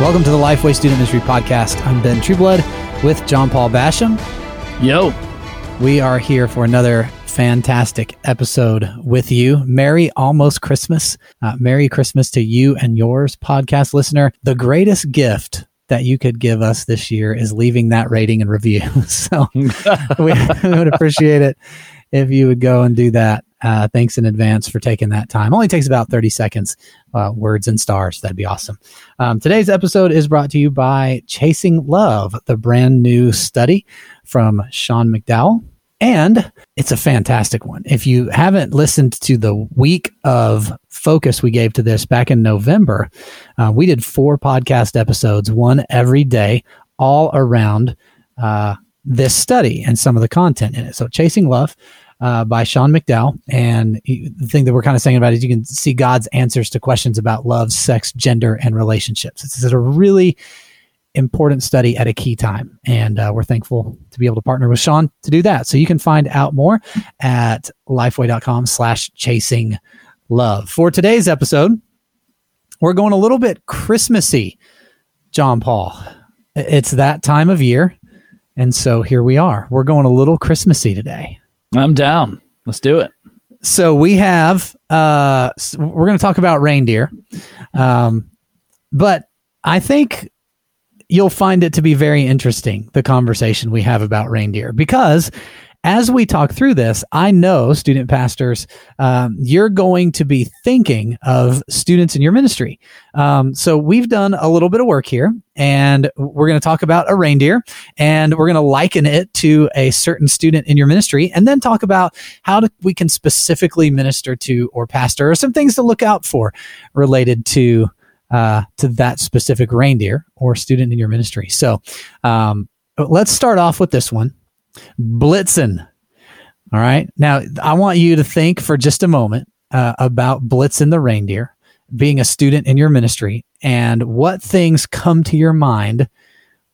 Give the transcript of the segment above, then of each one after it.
Welcome to the Lifeway Student Ministry Podcast. I'm Ben Trueblood with John Paul Basham. Yo. We are here for another fantastic episode with you. Merry almost Christmas. Uh, Merry Christmas to you and yours, podcast listener. The greatest gift that you could give us this year is leaving that rating and review. so we, we would appreciate it if you would go and do that. Uh, thanks in advance for taking that time. Only takes about 30 seconds, uh, words and stars. That'd be awesome. Um, today's episode is brought to you by Chasing Love, the brand new study from Sean McDowell. And it's a fantastic one. If you haven't listened to the week of focus we gave to this back in November, uh, we did four podcast episodes, one every day, all around uh, this study and some of the content in it. So, Chasing Love uh, by Sean McDowell. And he, the thing that we're kind of saying about is you can see God's answers to questions about love, sex, gender, and relationships. This is a really important study at a key time. And uh, we're thankful to be able to partner with Sean to do that. So you can find out more at lifeway.com slash chasing love. For today's episode, we're going a little bit Christmassy, John Paul. It's that time of year. And so here we are. We're going a little Christmassy today. I'm down. Let's do it. So we have uh we're going to talk about reindeer. Um but I think you'll find it to be very interesting the conversation we have about reindeer because as we talk through this, I know student pastors, um, you're going to be thinking of students in your ministry. Um, so we've done a little bit of work here, and we're going to talk about a reindeer, and we're going to liken it to a certain student in your ministry, and then talk about how to, we can specifically minister to or pastor, or some things to look out for related to uh, to that specific reindeer or student in your ministry. So um, let's start off with this one Blitzen. All right. Now, I want you to think for just a moment uh, about Blitzen the reindeer, being a student in your ministry, and what things come to your mind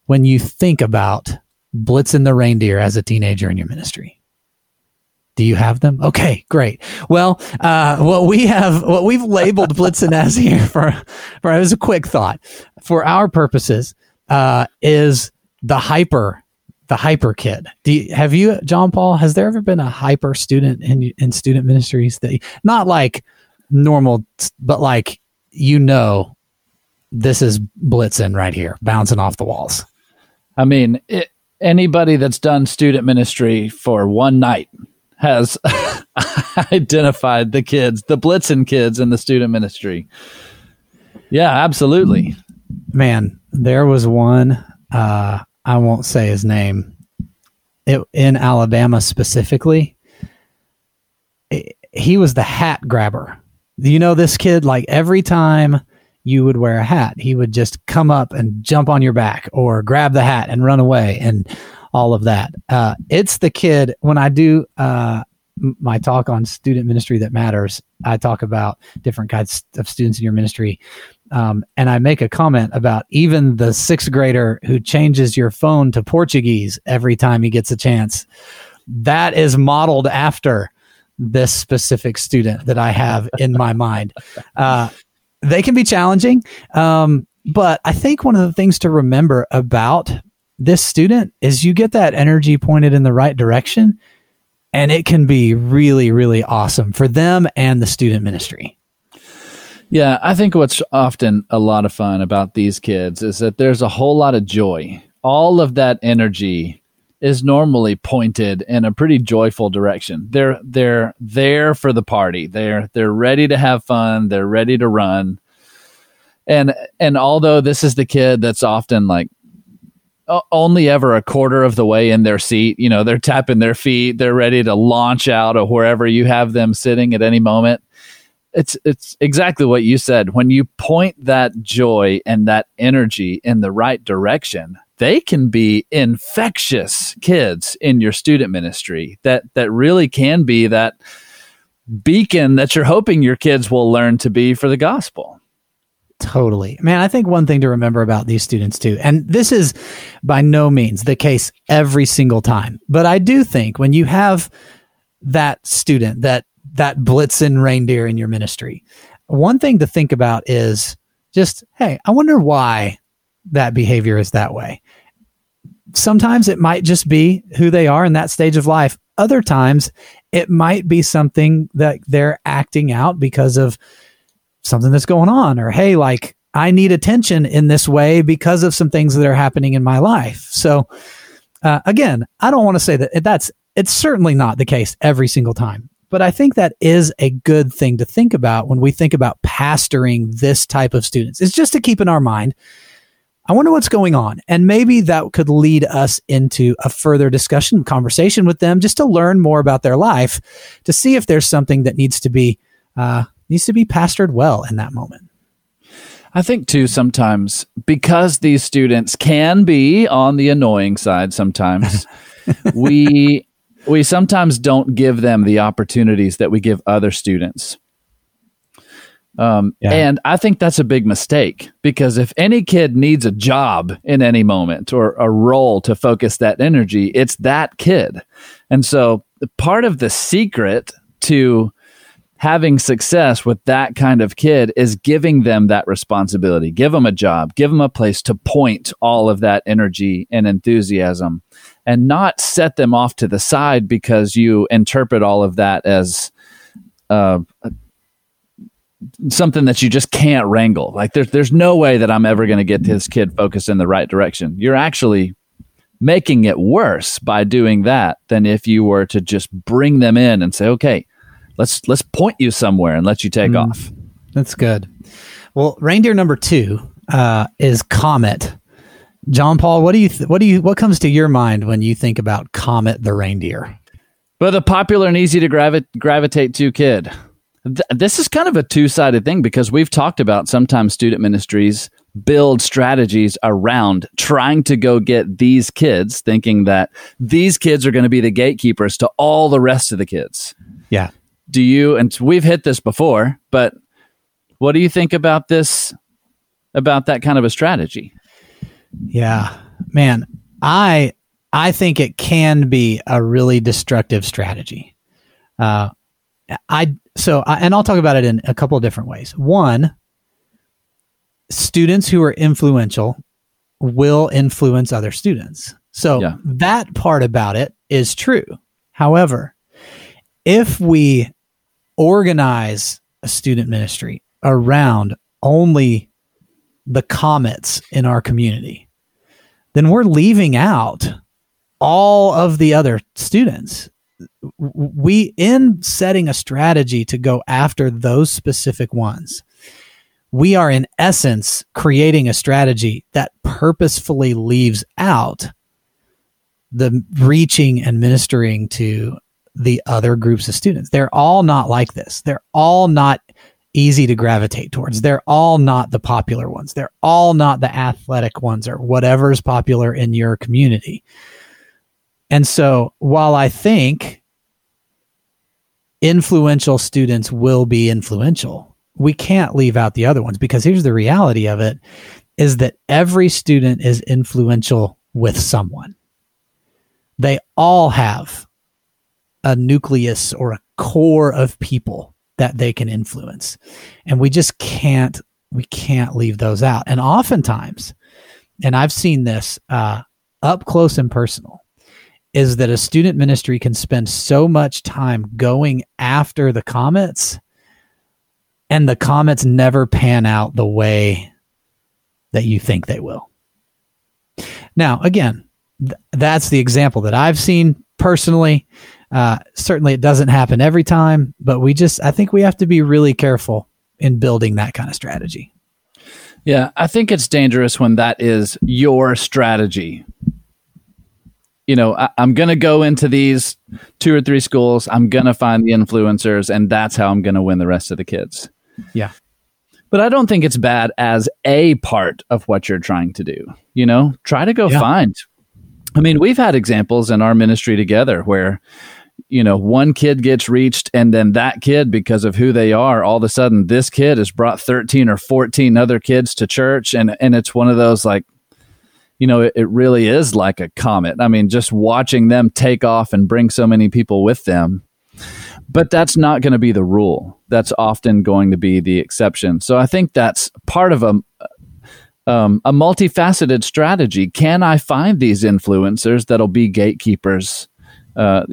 when you think about Blitzen the reindeer as a teenager in your ministry. Do you have them? Okay, great. Well, uh, what we have, what we've labeled Blitzen as here for, for as a quick thought for our purposes, uh, is the hyper the hyper kid. Do you, have you, John Paul? Has there ever been a hyper student in in student ministries that not like normal, but like you know, this is Blitzen right here, bouncing off the walls. I mean, it, anybody that's done student ministry for one night has identified the kids, the Blitzen kids in the student ministry. Yeah, absolutely. Man, there was one. Uh, I won't say his name. It, in Alabama specifically, it, he was the hat grabber. You know this kid? Like every time you would wear a hat, he would just come up and jump on your back or grab the hat and run away and all of that. Uh, it's the kid when I do uh, my talk on student ministry that matters. I talk about different kinds of students in your ministry. Um, and I make a comment about even the sixth grader who changes your phone to Portuguese every time he gets a chance. That is modeled after this specific student that I have in my mind. Uh, they can be challenging, um, but I think one of the things to remember about this student is you get that energy pointed in the right direction, and it can be really, really awesome for them and the student ministry. Yeah, I think what's often a lot of fun about these kids is that there's a whole lot of joy. All of that energy is normally pointed in a pretty joyful direction. They're they're there for the party. They're they're ready to have fun. They're ready to run. And and although this is the kid that's often like only ever a quarter of the way in their seat, you know, they're tapping their feet, they're ready to launch out of wherever you have them sitting at any moment. It's it's exactly what you said. When you point that joy and that energy in the right direction they can be infectious kids in your student ministry that that really can be that beacon that you're hoping your kids will learn to be for the gospel Totally. Man, I think one thing to remember about these students too, and this is by no means the case every single time, but I do think when you have that student that that Blitzen reindeer in your ministry. One thing to think about is just, hey, I wonder why that behavior is that way. Sometimes it might just be who they are in that stage of life. Other times it might be something that they're acting out because of something that's going on or hey like I need attention in this way because of some things that are happening in my life. So uh, again, I don't want to say that that's it's certainly not the case every single time. But I think that is a good thing to think about when we think about pastoring this type of students. It's just to keep in our mind, I wonder what's going on. And maybe that could lead us into a further discussion, conversation with them, just to learn more about their life, to see if there's something that needs to be uh, needs to be pastored well in that moment. I think too sometimes because these students can be on the annoying side sometimes we we sometimes don't give them the opportunities that we give other students. Um, yeah. And I think that's a big mistake because if any kid needs a job in any moment or a role to focus that energy, it's that kid. And so part of the secret to having success with that kind of kid is giving them that responsibility, give them a job, give them a place to point all of that energy and enthusiasm and not set them off to the side because you interpret all of that as uh, something that you just can't wrangle. Like there's there's no way that I'm ever going to get this kid focused in the right direction. You're actually making it worse by doing that than if you were to just bring them in and say, "Okay, let's let's point you somewhere and let you take mm, off." That's good. Well, reindeer number 2 uh, is Comet. John Paul, what do you th- what do you what comes to your mind when you think about Comet the reindeer? But a popular and easy to gravi- gravitate to kid. Th- this is kind of a two sided thing because we've talked about sometimes student ministries build strategies around trying to go get these kids, thinking that these kids are going to be the gatekeepers to all the rest of the kids. Yeah. Do you, and we've hit this before, but what do you think about this, about that kind of a strategy? Yeah, man, I I think it can be a really destructive strategy. Uh, I so I, and I'll talk about it in a couple of different ways. One, students who are influential will influence other students. So yeah. that part about it is true. However, if we organize a student ministry around only the comets in our community, then we're leaving out all of the other students. We, in setting a strategy to go after those specific ones, we are in essence creating a strategy that purposefully leaves out the reaching and ministering to the other groups of students. They're all not like this. They're all not easy to gravitate towards. They're all not the popular ones. They're all not the athletic ones or whatever is popular in your community. And so while I think influential students will be influential, we can't leave out the other ones because here's the reality of it is that every student is influential with someone. They all have a nucleus or a core of people that they can influence. And we just can't we can't leave those out. And oftentimes, and I've seen this uh, up close and personal, is that a student ministry can spend so much time going after the comets, and the comets never pan out the way that you think they will. Now, again, th- that's the example that I've seen personally. Uh, certainly, it doesn't happen every time, but we just, I think we have to be really careful in building that kind of strategy. Yeah, I think it's dangerous when that is your strategy. You know, I, am going to go into these two or three schools. I'm going to find the influencers, and that's how I'm going to win the rest of the kids. Yeah. But I don't think it's bad as a part of what you're trying to do. You know, try to go yeah. find. I mean, we've had examples in our ministry together where you know, one kid gets reached, and then that kid, because of who they are, all of a sudden this kid has brought 13 or 14 other kids to church. And, and it's one of those like, you know, it, it really is like a comet. I mean, just watching them take off and bring so many people with them. But that's not going to be the rule. That's often going to be the exception. So I think that's part of a um, a multifaceted strategy. Can I find these influencers that'll be gatekeepers, uh,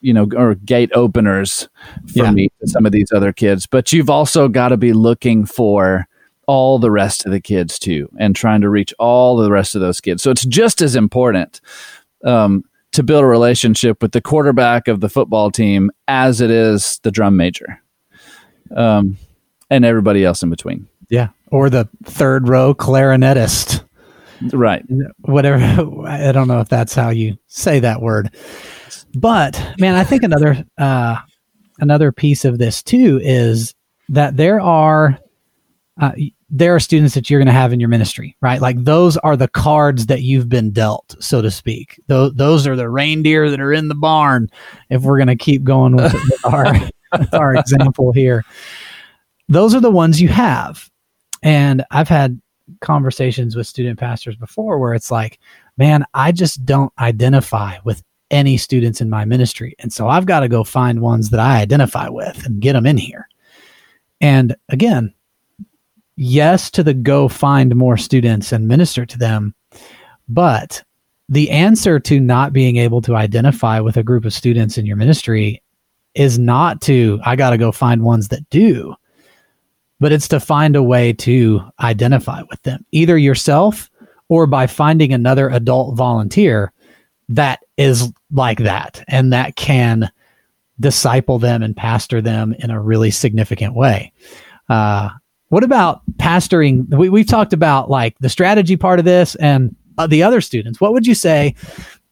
you know, or gate openers for Yeah. me to some of these other kids? But you've also got to be looking for all the rest of the kids too, and trying to reach all the rest of those kids. So it's just as important um, to build a relationship with the quarterback of the football team as it is the drum major, um, and everybody else in between. Yeah. Or the third row clarinetist. Right. Whatever. I don't know if that's how you say that word. But man, I think another uh, another piece of this too is that there are uh, there are students that you're going to have in your ministry, right? Like those are the cards that you've been dealt, so to speak. Those those are the reindeer that are in the barn. If we're going to keep going with, with our with our example here, those are the ones you have. And I've had conversations with student pastors before where it's like, man, I just don't identify with any students in my ministry. And so I've got to go find ones that I identify with and get them in here. And again, yes to the go find more students and minister to them. But the answer to not being able to identify with a group of students in your ministry is not to, I got to go find ones that do, but it's to find a way to identify with them, either yourself or by finding another adult volunteer that is like that and that can disciple them and pastor them in a really significant way. Uh, what about pastoring? We, we've talked about like the strategy part of this and uh, the other students. What would you say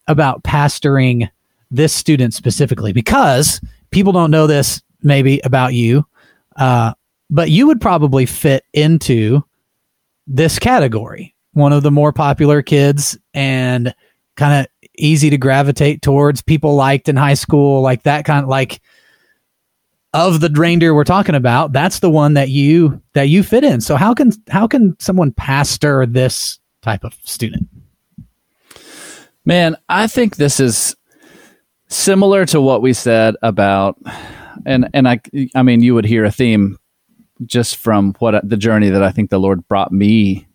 about pastoring this student specifically? Because people don't know this maybe about you, uh, but you would probably fit into this category. One of the more popular kids and kind of easy to gravitate towards, people liked in high school, like that kind of like of the reindeer we're talking about, that's the one that you that you fit in. So how can how can someone pastor this type of student? Man, I think this is similar to what we said about and and I I mean you would hear a theme just from what the journey that I think the Lord brought me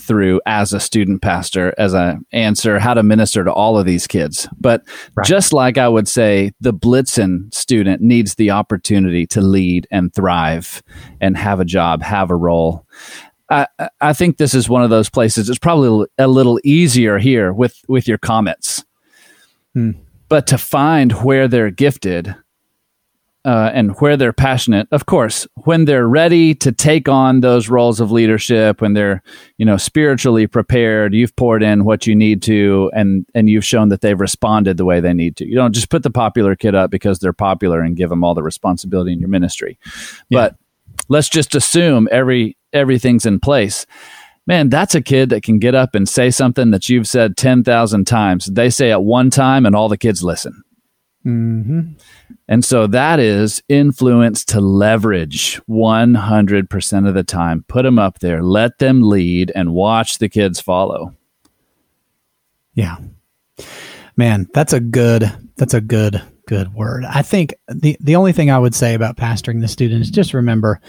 through as a student pastor as I answer how to minister to all of these kids. But Right. just like I would say the Blitzen student needs the opportunity to lead and thrive and have a job, have a role. I, I- I think this is one of those places. It's probably a little easier here with with your comets, Hmm. but to find where they're gifted uh, and where they're passionate. Of course, when they're ready to take on those roles of leadership, when they're you know spiritually prepared, you've poured in what you need to, and and you've shown that they've responded the way they need to. You don't just put the popular kid up because they're popular and give them all the responsibility in your ministry. But let's just assume every everything's in place. Man, that's a kid that can get up and say something that you've said 10,000 times. They say it one time and all the kids listen. Mm-hmm. And so that is influence to leverage 100% of the time. Put them up there, let them lead, and watch the kids follow. Yeah. Man, that's a good that's a good good word. I think the the only thing I would say about pastoring the students just remember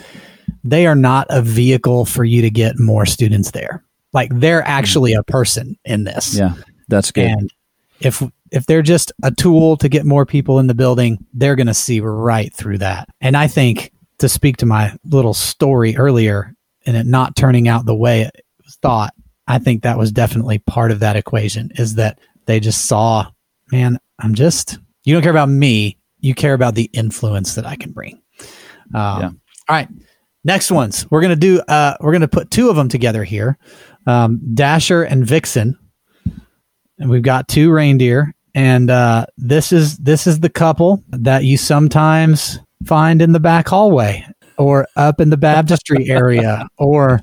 they are not a vehicle for you to get more students there. Like they're actually a person in this. Yeah, that's good. And if if they're just a tool to get more people in the building, they're going to see right through that. And I think to speak to my little story earlier and it not turning out the way it was thought, I think that was definitely part of that equation is that they just saw, man, I'm just you don't care about me, you care about the influence that I can bring. Um, Yeah. All right. Next ones. We're gonna do. Uh, we're gonna put two of them together here, um, Dasher and Vixen, and we've got two reindeer. And uh, this is this is the couple that you sometimes find in the back hallway or up in the baptistry area or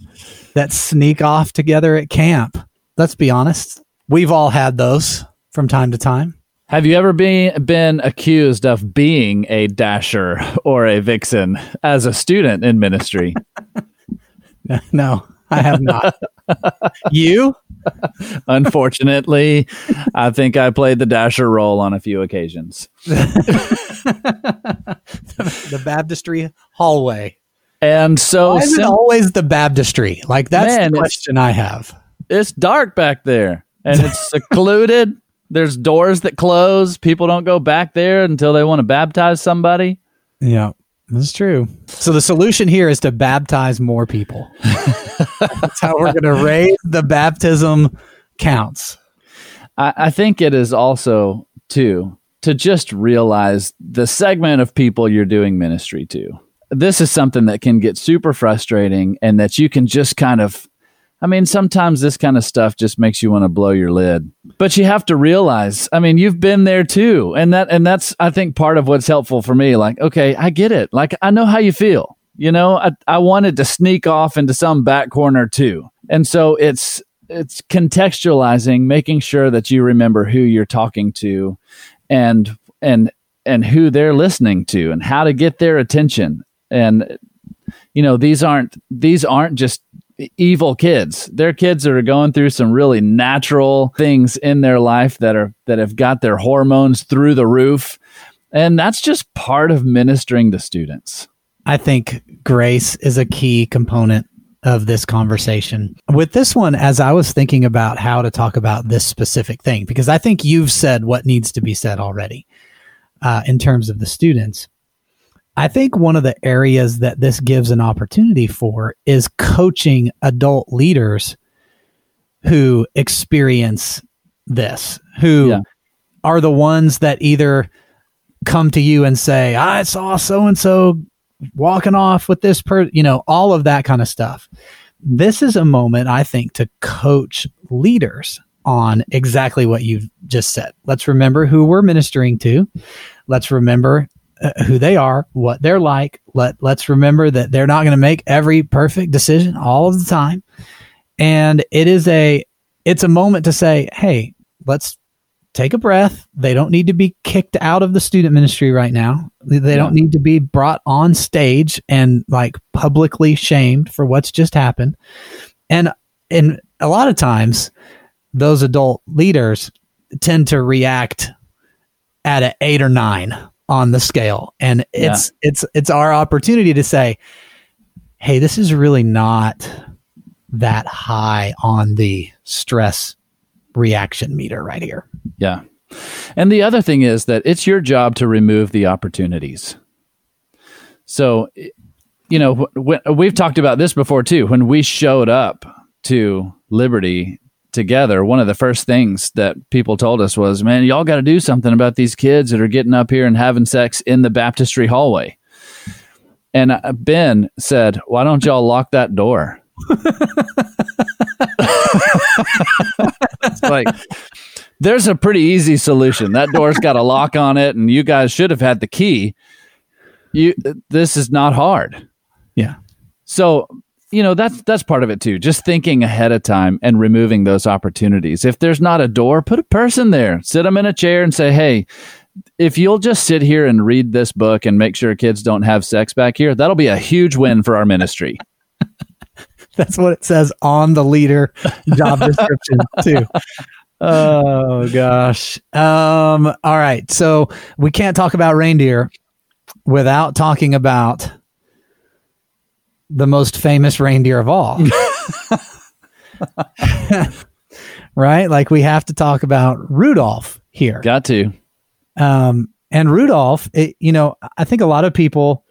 that sneak off together at camp. Let's be honest. We've all had those from time to time. Have you ever been been accused of being a dasher or a vixen as a student in ministry? No, I have not. you? Unfortunately, I think I played the dasher role on a few occasions. the baptistry hallway. And so Why is it always the baptistry? Like that's Man, the question I have. it's dark back there and it's secluded. There's doors that close. People don't go back there until they want to baptize somebody. Yeah, that's true. So the solution here is to baptize more people. that's how we're going to raise the baptism counts. I, I think it is also too to just realize the segment of people you're doing ministry to. This is something that can get super frustrating and that you can just kind of I mean, sometimes this kind of stuff just makes you want to blow your lid. But you have to realize, I mean, you've been there too. And that and that's I think part of what's helpful for me. Like, okay, I get it. Like I know how you feel. You know, I, I wanted to sneak off into some back corner too. And so it's it's contextualizing, making sure that you remember who you're talking to and and and who they're listening to and how to get their attention. And you know, these aren't these aren't just evil kids. They're kids that are going through some really natural things in their life that are that have got their hormones through the roof. And that's just part of ministering to students. I think grace is a key component of this conversation. With this one, as I was thinking about how to talk about this specific thing, because I think you've said what needs to be said already uh, in terms of the students. I think one of the areas that this gives an opportunity for is coaching adult leaders who experience this, who Yeah. are the ones that either come to you and say, I saw so and so walking off with this per, you know, all of that kind of stuff. This is a moment, I think, to coach leaders on exactly what you've just said. Let's remember who we're ministering to. Let's remember uh, who they are, what they're like. Let let's remember that they're not going to make every perfect decision all of the time. And it is a it's a moment to say, "Hey, let's take a breath. They don't need to be kicked out of the student ministry right now. They don't need to be brought on stage and like publicly shamed for what's just happened." And and a lot of times those adult leaders tend to react at an 8 or 9 on the scale and it's it's it's our opportunity to say hey this is really not that high on the stress reaction meter right here Yeah. And the other thing is that it's your job to remove the opportunities. So, you know, we've talked about this before too. When we showed up to Liberty together, one of the first things that people told us was, man, y'all got to do something about these kids that are getting up here and having sex in the baptistry hallway. And uh, Ben said, why don't y'all lock that door? it's like, there's a pretty easy solution. That door's got a lock on it, and you guys should have had the key. You, this is not hard. yeah So, you know, that's that's part of it too. Just thinking ahead of time and removing those opportunities. If there's not a door, put a person there. Sit them in a chair and say, "Hey, if you'll just sit here and read this book and make sure kids don't have sex back here, that'll be a huge win for our ministry." that's what it says on the leader job description too oh gosh um all right so we can't talk about reindeer without talking about the most famous reindeer of all right like we have to talk about rudolph here Got to. um, and Rudolph, it, you know, I think a lot of people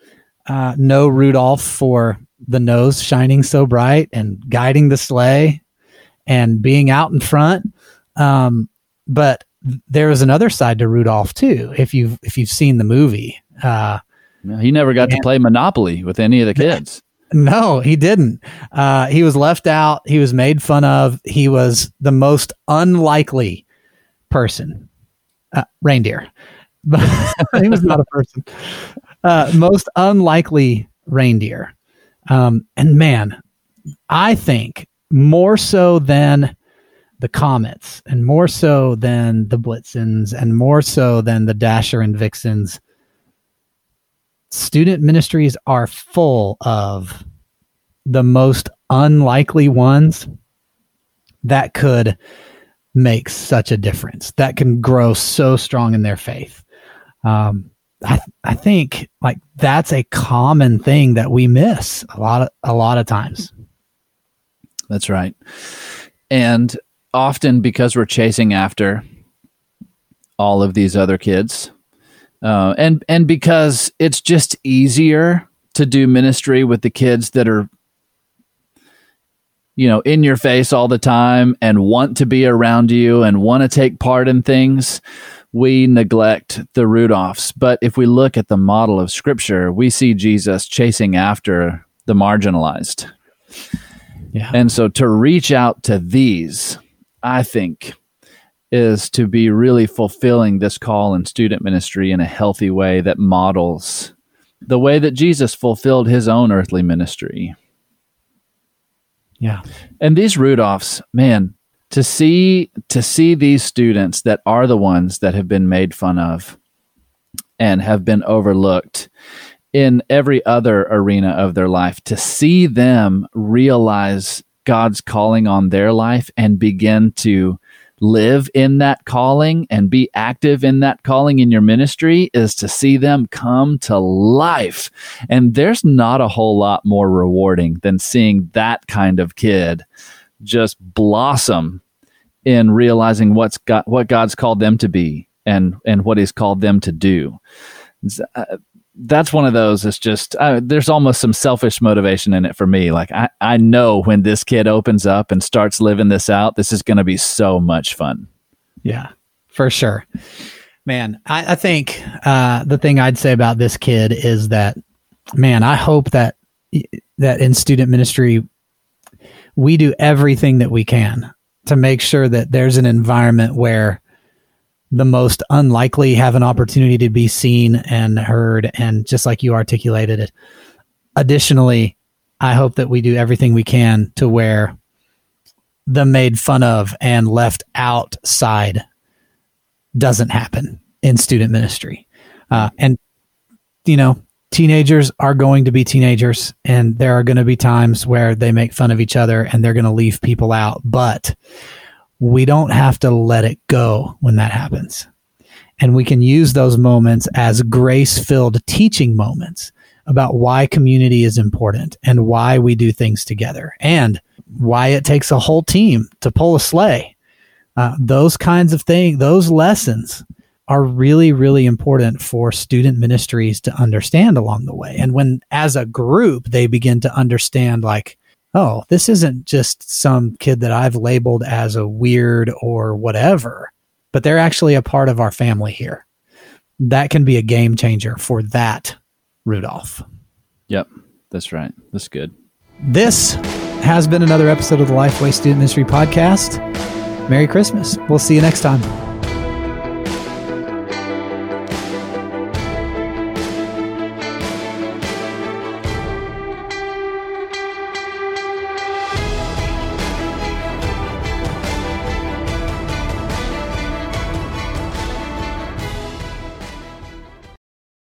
uh, know Rudolph for the nose shining so bright and guiding the sleigh and being out in front. Um, but there is another side to Rudolph too. If you've if you've seen the movie, uh, Yeah, He never got to play Monopoly with any of the kids. No, he didn't. Uh, he was left out. He was made fun of. He was the most unlikely person. Uh, reindeer, but he was not a person. Uh, most unlikely reindeer. Um, and man, I think more so than the Comets, and more so than the Blitzens, and more so than the Dasher and Vixens, student ministries are full of the most unlikely ones that could make such a difference, that can grow so strong in their faith. Um, I I think like that's a common thing that we miss a lot of a lot of times. That's right. And often because we're chasing after all of these other kids, uh, and and because it's just easier to do ministry with the kids that are you know in your face all the time and want to be around you and want to take part in things we neglect the Rudolphs. But if we look at the model of Scripture, we see Jesus chasing after the marginalized. Yeah. And so to reach out to these, I think, is to be really fulfilling this call in student ministry in a healthy way that models the way that Jesus fulfilled his own earthly ministry. Yeah. And these Rudolphs, man, to see to see these students that are the ones that have been made fun of and have been overlooked in every other arena of their life to see them realize God's calling on their life and begin to live in that calling and be active in that calling in your ministry is to see them come to life. And there's not a whole lot more rewarding than seeing that kind of kid just blossom in realizing what's got what God's called them to be and and what He's called them to do. Uh, that's one of those. It's just uh, there's almost some selfish motivation in it for me. Like I I know when this kid opens up and starts living this out, this is going to be so much fun. Yeah, for sure. Man, I, I think uh, the thing I'd say about this kid is that, man, I hope that that in student ministry we do everything that we can to make sure that there's an environment where the most unlikely have an opportunity to be seen and heard and just like you articulated it. Additionally i hope that we do everything we can to where the made fun of and left outside doesn't happen in student ministry. Uh, and you know teenagers are going to be teenagers and there are going to be times where they make fun of each other and they're going to leave people out but we don't have to let it go when that happens and we can use those moments as grace filled teaching moments about why community is important and why we do things together and why it takes a whole team to pull a sleigh uh, those kinds of things those lessons are really, really important for student ministries to understand along the way. And when, as a group, they begin to understand, like, oh, this isn't just some kid that I've labeled as a weird or whatever, but they're actually a part of our family here. That can be a game changer for that Rudolph. Yep, that's right. That's good. This has been another episode of the Lifeway Student Ministry Podcast. Merry Christmas. We'll see you next time.